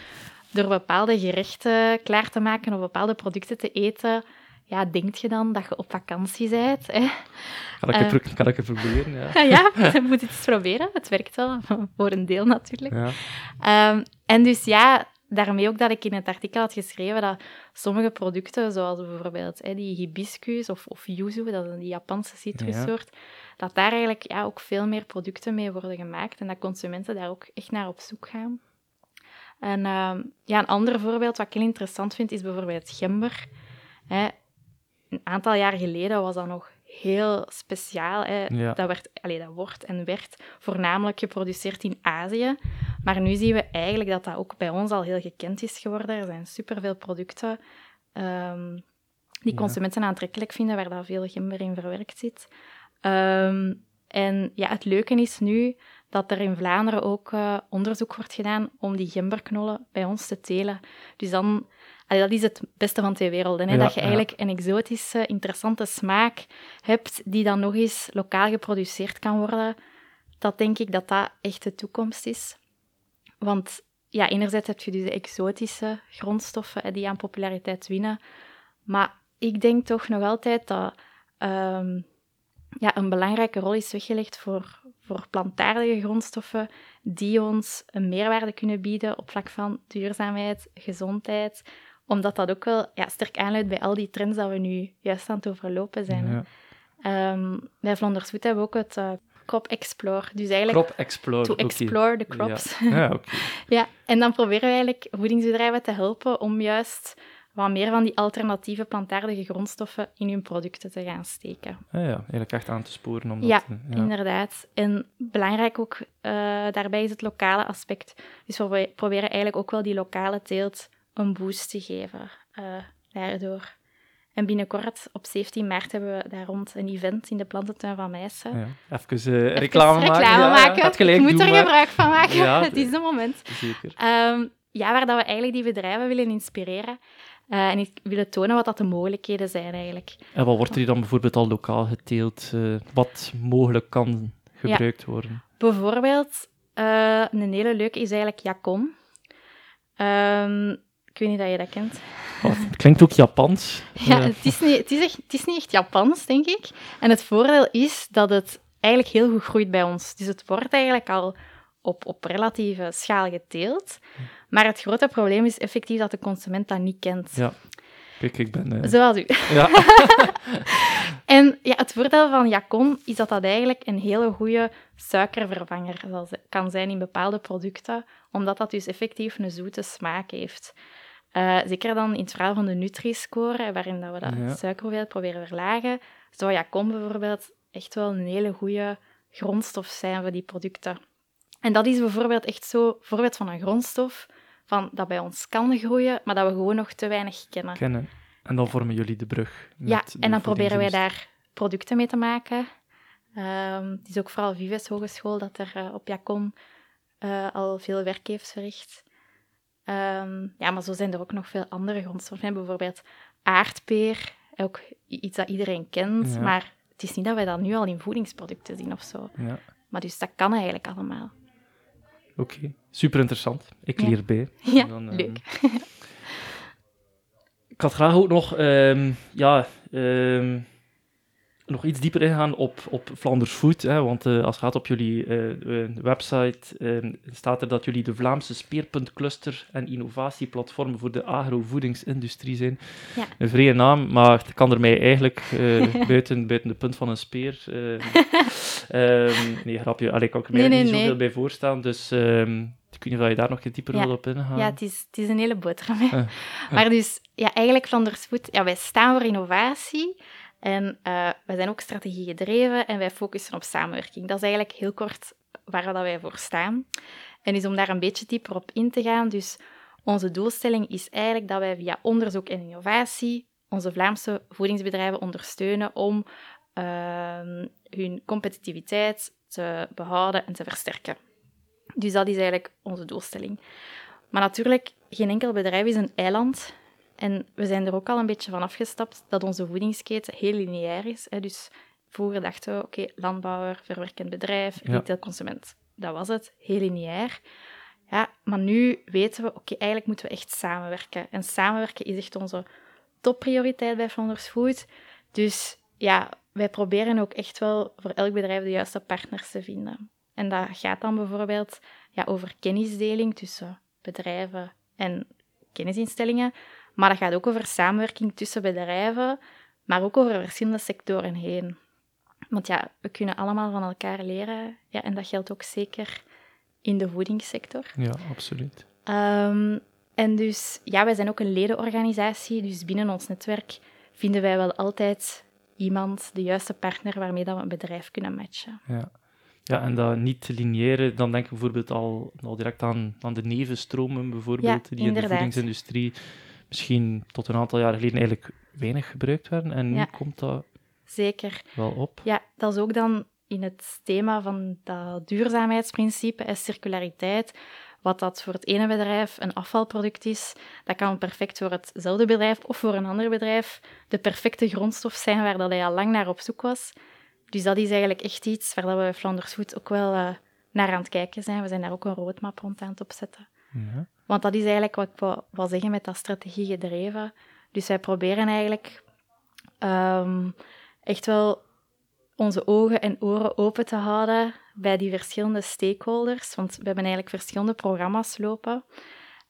Speaker 3: door bepaalde gerechten klaar te maken of bepaalde producten te eten, ja, denk je dan dat je op vakantie bent. Hè?
Speaker 2: Kan ik, het, pro- kan ik het proberen? Ja.
Speaker 3: ja, je moet het eens proberen. Het werkt wel, voor een deel natuurlijk.
Speaker 2: ja.
Speaker 3: Ehm, en dus ja, daarmee ook dat ik in het artikel had geschreven dat sommige producten, zoals bijvoorbeeld hè, die hibiscus of, of yuzu, dat is die Japanse citrussoort, dat daar eigenlijk ja, ook veel meer producten mee worden gemaakt en dat consumenten daar ook echt naar op zoek gaan. En ehm, ja, een ander voorbeeld wat ik heel interessant vind, is bijvoorbeeld gember. Hè, een aantal jaar geleden was dat nog heel speciaal. Hè.
Speaker 2: Ja.
Speaker 3: Dat, werd, allee, dat wordt en werd voornamelijk geproduceerd in Azië. Maar nu zien we eigenlijk dat dat ook bij ons al heel gekend is geworden. Er zijn superveel producten ehm, die
Speaker 2: Ja.
Speaker 3: consumenten aantrekkelijk vinden, waar dat veel gember in verwerkt zit. Ehm, en ja, het leuke is nu dat er in Vlaanderen ook eh, onderzoek wordt gedaan om die gemberknollen bij ons te telen. Dus dan, allee, dat is het beste van twee werelden. Hè?
Speaker 2: Ja,
Speaker 3: dat je
Speaker 2: ja.
Speaker 3: eigenlijk een exotische, interessante smaak hebt die dan nog eens lokaal geproduceerd kan worden. Dat denk ik dat dat echt de toekomst is. Want ja, enerzijds heb je dus de exotische grondstoffen hè, die aan populariteit winnen. Maar ik denk toch nog altijd dat ehm, ja, een belangrijke rol is weggelegd voor, voor plantaardige grondstoffen die ons een meerwaarde kunnen bieden op vlak van duurzaamheid, gezondheid, omdat dat ook wel ja, sterk aanluidt bij al die trends dat we nu juist aan het overlopen zijn.
Speaker 2: Ja.
Speaker 3: Ehm, bij Vlonders hebben we ook het eh, Crop Explore. Dus eigenlijk
Speaker 2: Crop Explore.
Speaker 3: to explore the crops.
Speaker 2: Ja, ja.
Speaker 3: Ja, en dan proberen we eigenlijk voedingsbedrijven te helpen om juist wat meer van die alternatieve plantaardige grondstoffen in hun producten te gaan steken.
Speaker 2: Ja, ja, eigenlijk echt aan te sporen. Omdat,
Speaker 3: Ja,
Speaker 2: eh, ja.
Speaker 3: Inderdaad. En belangrijk ook eh, daarbij is het lokale aspect. Dus we proberen eigenlijk ook wel die lokale teelt een boost te geven eh, daardoor. En binnenkort, op 17 maart, hebben we daar rond een event in de plantentuin van Meissen.
Speaker 2: Ja. Even eh,
Speaker 3: Even
Speaker 2: reclame maken.
Speaker 3: reclame
Speaker 2: Ja, ja,
Speaker 3: maken.
Speaker 2: gaat gelijk
Speaker 3: Ik moet er
Speaker 2: maar-
Speaker 3: gebruik van maken.
Speaker 2: Ja,
Speaker 3: het is het moment.
Speaker 2: Zeker.
Speaker 3: Ehm, ja, waar dat we eigenlijk die bedrijven willen inspireren. Eh, en ik willen tonen wat dat de mogelijkheden zijn eigenlijk.
Speaker 2: En wat wordt er hier dan bijvoorbeeld al lokaal geteeld? eh, wat mogelijk kan gebruikt worden?
Speaker 3: Bijvoorbeeld, eh, een hele leuke is eigenlijk Jacon. Ehm, ik weet niet dat je dat kent.
Speaker 2: Oh, het klinkt ook Japans.
Speaker 3: Ja, het, is niet, het, is echt, het is niet echt Japans, denk ik. En het voordeel is dat het eigenlijk heel goed groeit bij ons. Dus het wordt eigenlijk al op, op relatieve schaal geteeld. Maar het grote probleem is effectief dat de consument dat niet kent.
Speaker 2: Ja. Kijk, ik ben... eh,
Speaker 3: Zoals u.
Speaker 2: ja.
Speaker 3: En ja, het voordeel van Jacon is dat dat eigenlijk een hele goede suikervervanger kan zijn in bepaalde producten, omdat dat dus effectief een zoete smaak heeft. Eh, zeker dan in het verhaal van de Nutri-score, waarin dat we dat
Speaker 2: Ja.
Speaker 3: suikerhoeveelheid proberen verlagen, zou Jacon bijvoorbeeld echt wel een hele goede grondstof zijn voor die producten. En dat is bijvoorbeeld echt zo, voorbeeld van een grondstof van, dat bij ons kan groeien, maar dat we gewoon nog te weinig kennen.
Speaker 2: kennen. En dan vormen jullie de brug.
Speaker 3: Ja, en dan proberen wij
Speaker 2: voedingsindustrie.
Speaker 3: daar producten mee te maken. Ehm, het is ook vooral Vives Hogeschool dat er eh, op Jacon eh, al veel werk heeft verricht. Ehm, ja, maar zo zijn er ook nog veel andere grondstoffen. Bijvoorbeeld aardpeer, ook iets dat iedereen kent,
Speaker 2: Ja.
Speaker 3: maar het is niet dat wij dat nu al in voedingsproducten zien of zo.
Speaker 2: Ja,
Speaker 3: Maar dus dat kan eigenlijk allemaal.
Speaker 2: Oké. Super interessant. Ik leer bij.
Speaker 3: Ja,
Speaker 2: Dan, ehm,
Speaker 3: leuk.
Speaker 2: Ik had graag ook nog, ehm, ja, ehm, nog iets dieper ingaan op, op Flanders Food. Hè, want eh, als het gaat op jullie eh, eh, website, staat er dat jullie de Vlaamse speerpuntcluster en innovatieplatform voor de agrovoedingsindustrie zijn.
Speaker 3: Ja.
Speaker 2: Een vrije naam, maar het kan er mij eigenlijk buiten, buiten de punt van een speer. eh, ehm, nee, grapje. Allee, kan ik er
Speaker 3: Nee, nee,
Speaker 2: niet
Speaker 3: nee.
Speaker 2: zoveel bij voorstellen. Dus ehm, ik weet niet of je daar nog dieper
Speaker 3: Ja.
Speaker 2: wil op ingaan.
Speaker 3: Ja, het is, het is een hele boterham. Maar dus, ja, eigenlijk Flanders Food, ja, wij staan voor innovatie. En eh, wij zijn ook strategie gedreven en wij focussen op samenwerking. Dat is eigenlijk heel kort waar dat wij voor staan. En dus om daar een beetje dieper op in te gaan, dus onze doelstelling is eigenlijk dat wij via onderzoek en innovatie onze Vlaamse voedingsbedrijven ondersteunen om ehm, hun competitiviteit te behouden en te versterken. Dus dat is eigenlijk onze doelstelling. Maar natuurlijk, geen enkel bedrijf is een eiland. En we zijn er ook al een beetje van afgestapt dat onze voedingsketen heel lineair is. Hè. Dus vroeger dachten we, oké, landbouwer, verwerkend bedrijf,
Speaker 2: Ja.
Speaker 3: retailconsument. Dat was het, heel lineair. Ja, maar nu weten we, oké, eigenlijk moeten we echt samenwerken. En samenwerken is echt onze topprioriteit bij Flanders Food. Dus ja, wij proberen ook echt wel voor elk bedrijf de juiste partners te vinden. En dat gaat dan bijvoorbeeld ja, over kennisdeling tussen bedrijven en kennisinstellingen. Maar dat gaat ook over samenwerking tussen bedrijven, maar ook over verschillende sectoren heen. Want ja, we kunnen allemaal van elkaar leren. Ja, en dat geldt ook zeker in de voedingssector.
Speaker 2: ja, absoluut.
Speaker 3: Ehm, en dus, ja, wij zijn ook een ledenorganisatie, dus binnen ons netwerk vinden wij wel altijd iemand, de juiste partner waarmee dat we een bedrijf kunnen matchen.
Speaker 2: Ja. ja, en dat niet lineaire, dan denk ik bijvoorbeeld al, al direct aan, aan de nevenstromen, bijvoorbeeld, die in de voedingsindustrie misschien tot een aantal jaren geleden eigenlijk weinig gebruikt werden. En nu
Speaker 3: Ja.
Speaker 2: komt dat
Speaker 3: Zeker.
Speaker 2: wel op.
Speaker 3: Ja, dat is ook dan in het thema van dat duurzaamheidsprincipe en circulariteit. Wat dat voor het ene bedrijf een afvalproduct is, dat kan perfect voor hetzelfde bedrijf of voor een ander bedrijf de perfecte grondstof zijn waar dat hij al lang naar op zoek was. Dus dat is eigenlijk echt iets waar dat we Flanders Food ook wel eh, naar aan het kijken zijn. We zijn daar ook een roadmap rond aan het opzetten.
Speaker 2: Ja.
Speaker 3: Want dat is eigenlijk wat ik wou zeggen met dat strategie gedreven. Dus wij proberen eigenlijk ehm, echt wel onze ogen en oren open te houden bij die verschillende stakeholders. Want we hebben eigenlijk verschillende programma's lopen.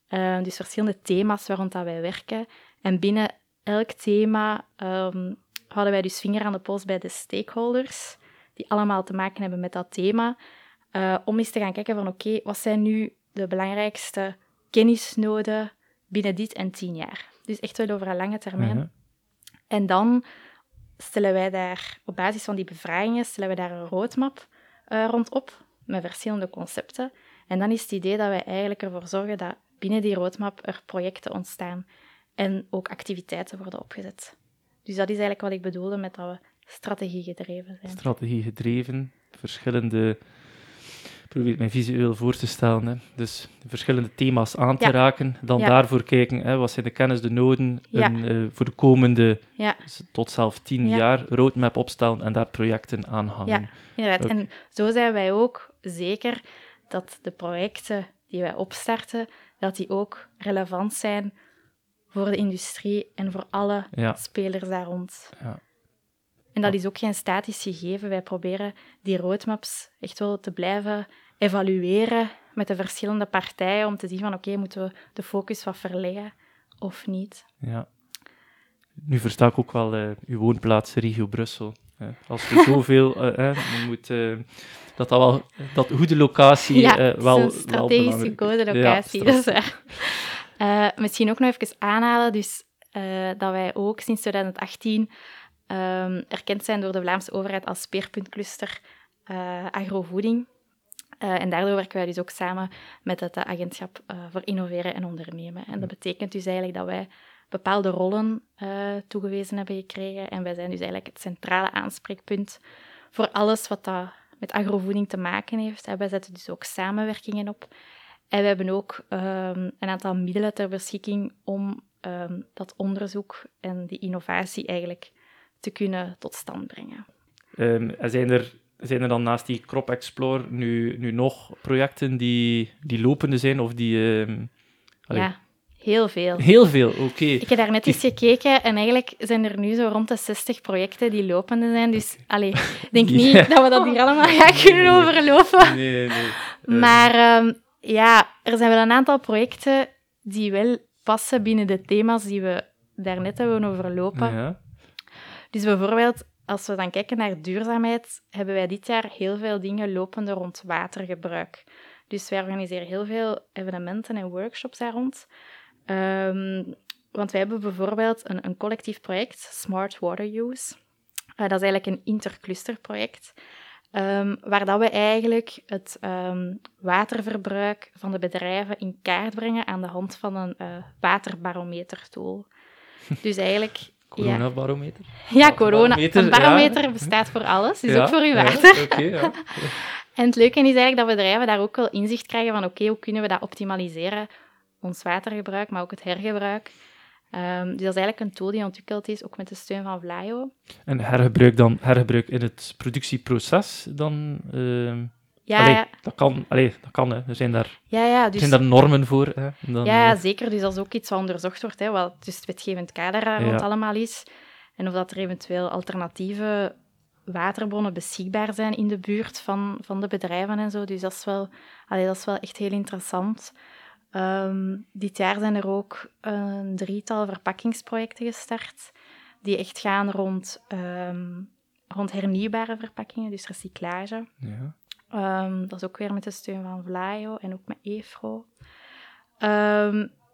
Speaker 3: Eh, dus verschillende thema's waar rond dat wij werken. En binnen elk thema ehm, houden wij dus vinger aan de pols bij de stakeholders, die allemaal te maken hebben met dat thema. Eh, om eens te gaan kijken van oké, wat zijn nu de belangrijkste kennisnoden binnen dit en tien jaar? Dus echt wel over een lange termijn.
Speaker 2: Mhm.
Speaker 3: En dan stellen wij daar, op basis van die bevragingen, stellen we daar een roadmap eh, rond op, met verschillende concepten. En dan is het idee dat wij eigenlijk ervoor zorgen dat binnen die roadmap er projecten ontstaan en ook activiteiten worden opgezet. Dus dat is eigenlijk wat ik bedoelde met dat we strategie gedreven zijn.
Speaker 2: Strategie gedreven, verschillende. Probeer het mij visueel voor te stellen. Hè. Dus verschillende thema's aan te
Speaker 3: Ja.
Speaker 2: raken. Dan
Speaker 3: Ja.
Speaker 2: daarvoor kijken, hè, wat zijn de kennis, de noden.
Speaker 3: Ja.
Speaker 2: Een, eh, voor de komende
Speaker 3: Ja,
Speaker 2: s- tot zelf tien
Speaker 3: Ja.
Speaker 2: jaar roadmap opstellen en daar projecten aan hangen.
Speaker 3: Ja. inderdaad. En zo zijn wij ook zeker dat de projecten die wij opstarten, dat die ook relevant zijn voor de industrie en voor alle spelers daar rond.
Speaker 2: Ja.
Speaker 3: En dat is ook geen statisch gegeven. Wij proberen die roadmaps echt wel te blijven evalueren met de verschillende partijen om te zien van oké, moeten we de focus wat verleggen of niet.
Speaker 2: Ja. Nu versta ik ook wel eh, uw woonplaats, regio Brussel. hè. Als je zoveel eh, eh, je moet, eh, dat dat wel dat goede locatie
Speaker 3: ja, is
Speaker 2: wel,
Speaker 3: een
Speaker 2: wel
Speaker 3: strategisch
Speaker 2: belangrijk
Speaker 3: gekozen
Speaker 2: is.
Speaker 3: locatie.
Speaker 2: Ja,
Speaker 3: dat is. Eh, misschien ook nog even aanhalen, dus, dat wij ook sinds 2018 ehm, erkend zijn door de Vlaamse overheid als speerpuntcluster eh, agrovoeding. Eh, en daardoor werken wij dus ook samen met het eh, agentschap voor innoveren en ondernemen. En dat betekent dus eigenlijk dat wij bepaalde rollen toegewezen hebben gekregen. En wij zijn dus eigenlijk het centrale aanspreekpunt voor alles wat dat met agrovoeding te maken heeft. En wij zetten dus ook samenwerkingen op. En we hebben ook um, een aantal middelen ter beschikking om um, dat onderzoek en die innovatie eigenlijk te kunnen tot stand brengen.
Speaker 2: Um, en zijn er, zijn er dan naast die Crop Explore nu, nu nog projecten die, die lopende zijn of die...
Speaker 3: ja, Heel veel.
Speaker 2: Heel veel, oké.
Speaker 3: Ik heb daar net eens gekeken en eigenlijk zijn er nu zo rond de 60 projecten die lopende zijn. Dus allee, ik denk niet dat we dat hier allemaal gaan kunnen overlopen.
Speaker 2: Nee, nee.
Speaker 3: Maar um, ja, er zijn wel een aantal projecten die wel passen binnen de thema's die we daarnet hebben overlopen.
Speaker 2: Ja.
Speaker 3: Dus bijvoorbeeld, als we dan kijken naar duurzaamheid, hebben wij dit jaar heel veel dingen lopende rond watergebruik. Dus wij organiseren heel veel evenementen en workshops daar rond. Um, want wij hebben bijvoorbeeld een, een, collectief project, Smart Water Use. Uh, dat is eigenlijk een interclusterproject, um, waar dat we eigenlijk het um, waterverbruik van de bedrijven in kaart brengen aan de hand van een uh, waterbarometer-tool. Dus eigenlijk...
Speaker 2: Coronabarometer?
Speaker 3: Ja, ja corona. Een barometer ja. bestaat voor alles, dus ja, ook voor uw water.
Speaker 2: Okay,
Speaker 3: en het leuke is eigenlijk dat bedrijven daar ook wel inzicht krijgen van oké, okay, hoe kunnen we dat optimaliseren ons watergebruik, maar ook het hergebruik. Um, dus dat is eigenlijk een tool die ontwikkeld is, ook met de steun van Vlaio.
Speaker 2: En hergebruik dan hergebruik in het productieproces dan? Uh,
Speaker 3: ja,
Speaker 2: allee,
Speaker 3: ja,
Speaker 2: Dat kan, allee, dat kan hè. er zijn daar,
Speaker 3: ja, ja, dus,
Speaker 2: zijn daar normen voor. Hè. Dan,
Speaker 3: ja,
Speaker 2: uh,
Speaker 3: zeker. Dus dat is ook iets wat onderzocht wordt, hè, wat dus het wetgevend kader rond allemaal is. En of dat er eventueel alternatieve waterbronnen beschikbaar zijn in de buurt van, van de bedrijven en zo. Dus dat is wel, allee, dat is wel echt heel interessant. Um, dit jaar zijn er ook een drietal verpakkingsprojecten gestart, die echt gaan rond, um, rond hernieuwbare verpakkingen, dus recyclage.
Speaker 2: Ja.
Speaker 3: Um, dat is ook weer met de steun van Vlaio en ook met EFRO.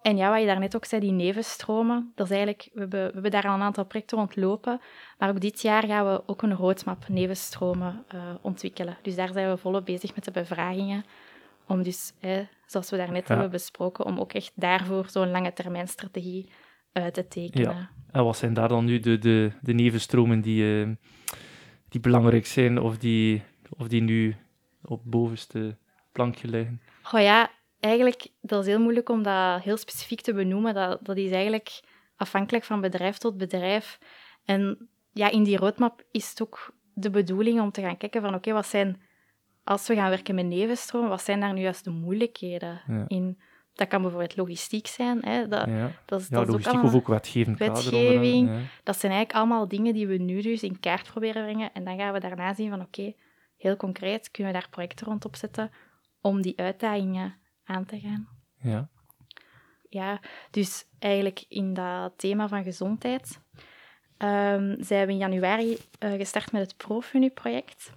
Speaker 3: en ja, wat je daarnet ook zei, die nevenstromen, dat is eigenlijk, we hebben, we hebben daar al een aantal projecten ontlopen, maar ook dit jaar gaan we ook een roadmap nevenstromen uh, ontwikkelen. Dus daar zijn we volop bezig met de bevragingen, om dus zoals we daarnet ja. hebben besproken, om ook echt daarvoor zo'n lange termijn strategie uit te tekenen.
Speaker 2: Ja. En wat zijn daar dan nu de, de, de nevenstromen die, uh, die belangrijk zijn of die, of die nu op bovenste plankje liggen?
Speaker 3: Oh ja, eigenlijk, dat is heel moeilijk om dat heel specifiek te benoemen. Dat, dat is eigenlijk afhankelijk van bedrijf tot bedrijf. En ja, in die roadmap is het ook de bedoeling om te gaan kijken van oké, wat zijn als we gaan werken met nevenstroom, wat zijn daar nu juist de moeilijkheden
Speaker 2: ja.
Speaker 3: in? Dat kan bijvoorbeeld logistiek zijn. Hè? Dat,
Speaker 2: ja.
Speaker 3: dat is,
Speaker 2: ja,
Speaker 3: dat is
Speaker 2: logistiek
Speaker 3: ook
Speaker 2: of ook wetgeving.
Speaker 3: wetgeving.
Speaker 2: Ja.
Speaker 3: Dat zijn eigenlijk allemaal dingen die we nu dus in kaart proberen brengen. En dan gaan we daarna zien van oké, heel concreet kunnen we daar projecten rond opzetten om die uitdagingen aan te gaan.
Speaker 2: Ja.
Speaker 3: Ja, dus eigenlijk in dat thema van gezondheid um, zijn we in januari uh, gestart met het Profunu-project.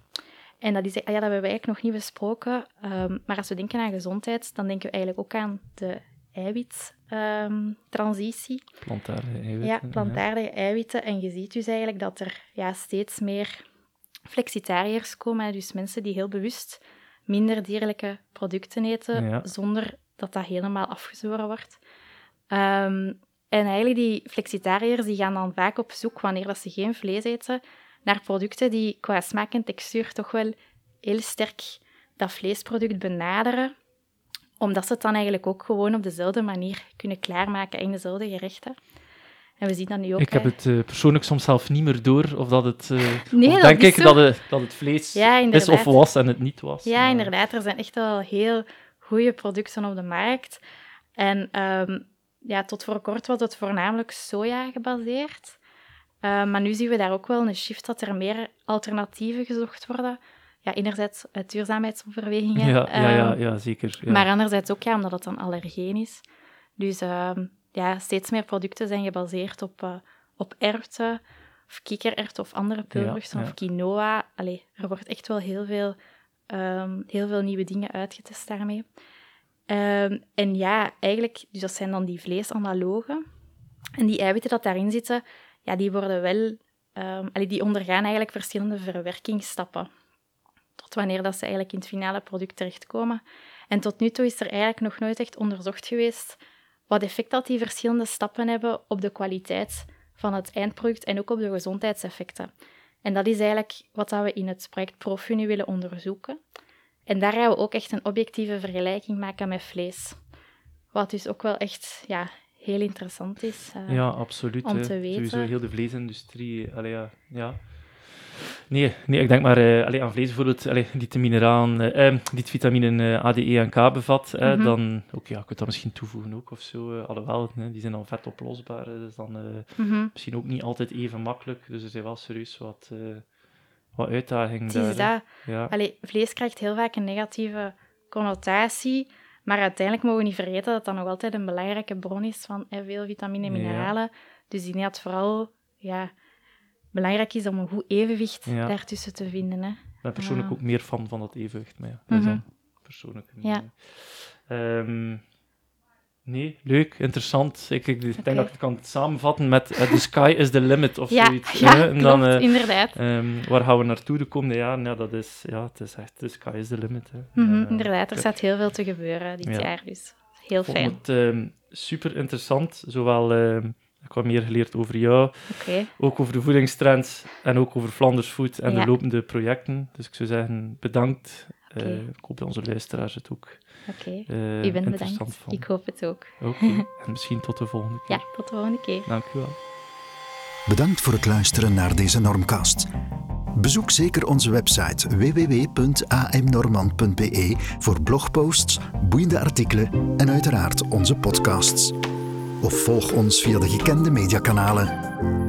Speaker 3: En dat, is, ja, dat hebben we eigenlijk nog niet besproken. Um, maar als we denken aan gezondheid, dan denken we eigenlijk ook aan de eiwittransitie. Um,
Speaker 2: plantaardige eiwitten.
Speaker 3: Ja, plantaardige eiwitten. En je ziet dus eigenlijk dat er ja, steeds meer flexitariërs komen. Dus mensen die heel bewust minder dierlijke producten eten,
Speaker 2: ja.
Speaker 3: zonder dat dat helemaal afgezworen wordt. Um, en eigenlijk die flexitariërs die gaan dan vaak op zoek, wanneer dat ze geen vlees eten, naar producten die qua smaak en textuur toch wel heel sterk dat vleesproduct benaderen, omdat ze het dan eigenlijk ook gewoon op dezelfde manier kunnen klaarmaken in dezelfde gerechten. En we zien dat nu ook.
Speaker 2: Ik heb het uh, persoonlijk soms zelf niet meer door of dat het. Uh,
Speaker 3: Nee, dat
Speaker 2: denk
Speaker 3: is
Speaker 2: ik
Speaker 3: zo.
Speaker 2: dat het, dat het vlees
Speaker 3: Ja,
Speaker 2: is of was en het niet was.
Speaker 3: Ja,
Speaker 2: Maar-
Speaker 3: inderdaad. Er zijn echt wel heel goede producten op de markt. En ehm, ja, tot voor kort was het voornamelijk soja gebaseerd. Eh, maar nu zien we daar ook wel een shift dat er meer alternatieven gezocht worden. Ja, enerzijds uit duurzaamheidsoverwegingen.
Speaker 2: Ja, ja, ja,
Speaker 3: ehm,
Speaker 2: ja, zeker. Ja.
Speaker 3: Maar anderzijds ook ja, omdat het dan allergeen is. Dus ehm, ja, steeds meer producten zijn gebaseerd op, eh, op erwten, of kikkererwten of andere peulvruchten,
Speaker 2: ja.
Speaker 3: of quinoa. Allee, er wordt echt wel heel veel, ehm, heel veel nieuwe dingen uitgetest daarmee. Ehm, en ja, eigenlijk, dus dat zijn dan die vleesanalogen. En die eiwitten dat daarin zitten, ja, die worden wel... ehm, allee, die ondergaan eigenlijk verschillende verwerkingsstappen. Tot wanneer dat ze eigenlijk in het finale product terechtkomen. En tot nu toe is er eigenlijk nog nooit echt onderzocht geweest wat effect dat die verschillende stappen hebben op de kwaliteit van het eindproduct en ook op de gezondheidseffecten. En dat is eigenlijk wat we in het project ProFu willen onderzoeken. En daar gaan we ook echt een objectieve vergelijking maken met vlees. Wat dus ook wel echt ja, heel interessant is.
Speaker 2: Uh, ja, absoluut.
Speaker 3: Om te weten.
Speaker 2: Sowieso heel de vleesindustrie. Allee, ja, ja. Nee, nee, ik denk maar uh, allee, aan vlees bijvoorbeeld, allee, die het mineralen, uh, die het vitamine A, D, E en K bevat, mm -hmm. dan, ook, ja, ik kan dat misschien toevoegen ook of zo, alhoewel, die zijn dan vet oplosbaar, dus dan mm -hmm. misschien ook niet altijd even makkelijk, dus er zijn wel serieus wat, wat uitdagingen daar.
Speaker 3: Is dat. Ja. Allee, vlees krijgt heel vaak een negatieve connotatie, maar uiteindelijk mogen we niet vergeten dat dat nog altijd een belangrijke bron is van eh, veel vitamine en mineralen. Ja. Dus die net vooral ja, belangrijk is om een goed evenwicht ja. daartussen te vinden. Hè.
Speaker 2: Ik ben persoonlijk ook meer fan van dat evenwicht, maar ja, dat is dan persoonlijk.
Speaker 3: Ja.
Speaker 2: Um, nee, leuk, interessant. Ik, ik denk okay. dat ik het kan samenvatten met uh, The Sky is the Limit of
Speaker 3: ja,
Speaker 2: zoiets.
Speaker 3: Ja,
Speaker 2: hè?
Speaker 3: en dan, uh, inderdaad.
Speaker 2: Um, waar gaan we naartoe de komende jaren? Ja, dat is, ja, het is echt The Sky is the Limit. Hè.
Speaker 3: Mm -hmm, uh, inderdaad, er staat heel veel te gebeuren dit jaar, dus heel
Speaker 2: fijn.
Speaker 3: Ik
Speaker 2: vond het um, super interessant, zowel... Ik heb meer geleerd over jou,
Speaker 3: okay.
Speaker 2: ook over de voedingstrends en ook over Flanders Food en ja. de lopende projecten. Dus ik zou zeggen, bedankt.
Speaker 3: Okay.
Speaker 2: Uh, ik hoop dat onze luisteraars het ook
Speaker 3: Oké, okay.
Speaker 2: uh,
Speaker 3: u bent
Speaker 2: interessant
Speaker 3: bedankt.
Speaker 2: vonden.
Speaker 3: Ik hoop het ook.
Speaker 2: Oké, okay. en misschien tot de volgende keer.
Speaker 3: Ja, tot de volgende keer.
Speaker 2: Dank u wel.
Speaker 1: Bedankt voor het luisteren naar deze Normcast. Bezoek zeker onze website www.amnormand.be voor blogposts, boeiende artikelen en uiteraard onze podcasts. Of volg ons via de gekende mediakanalen.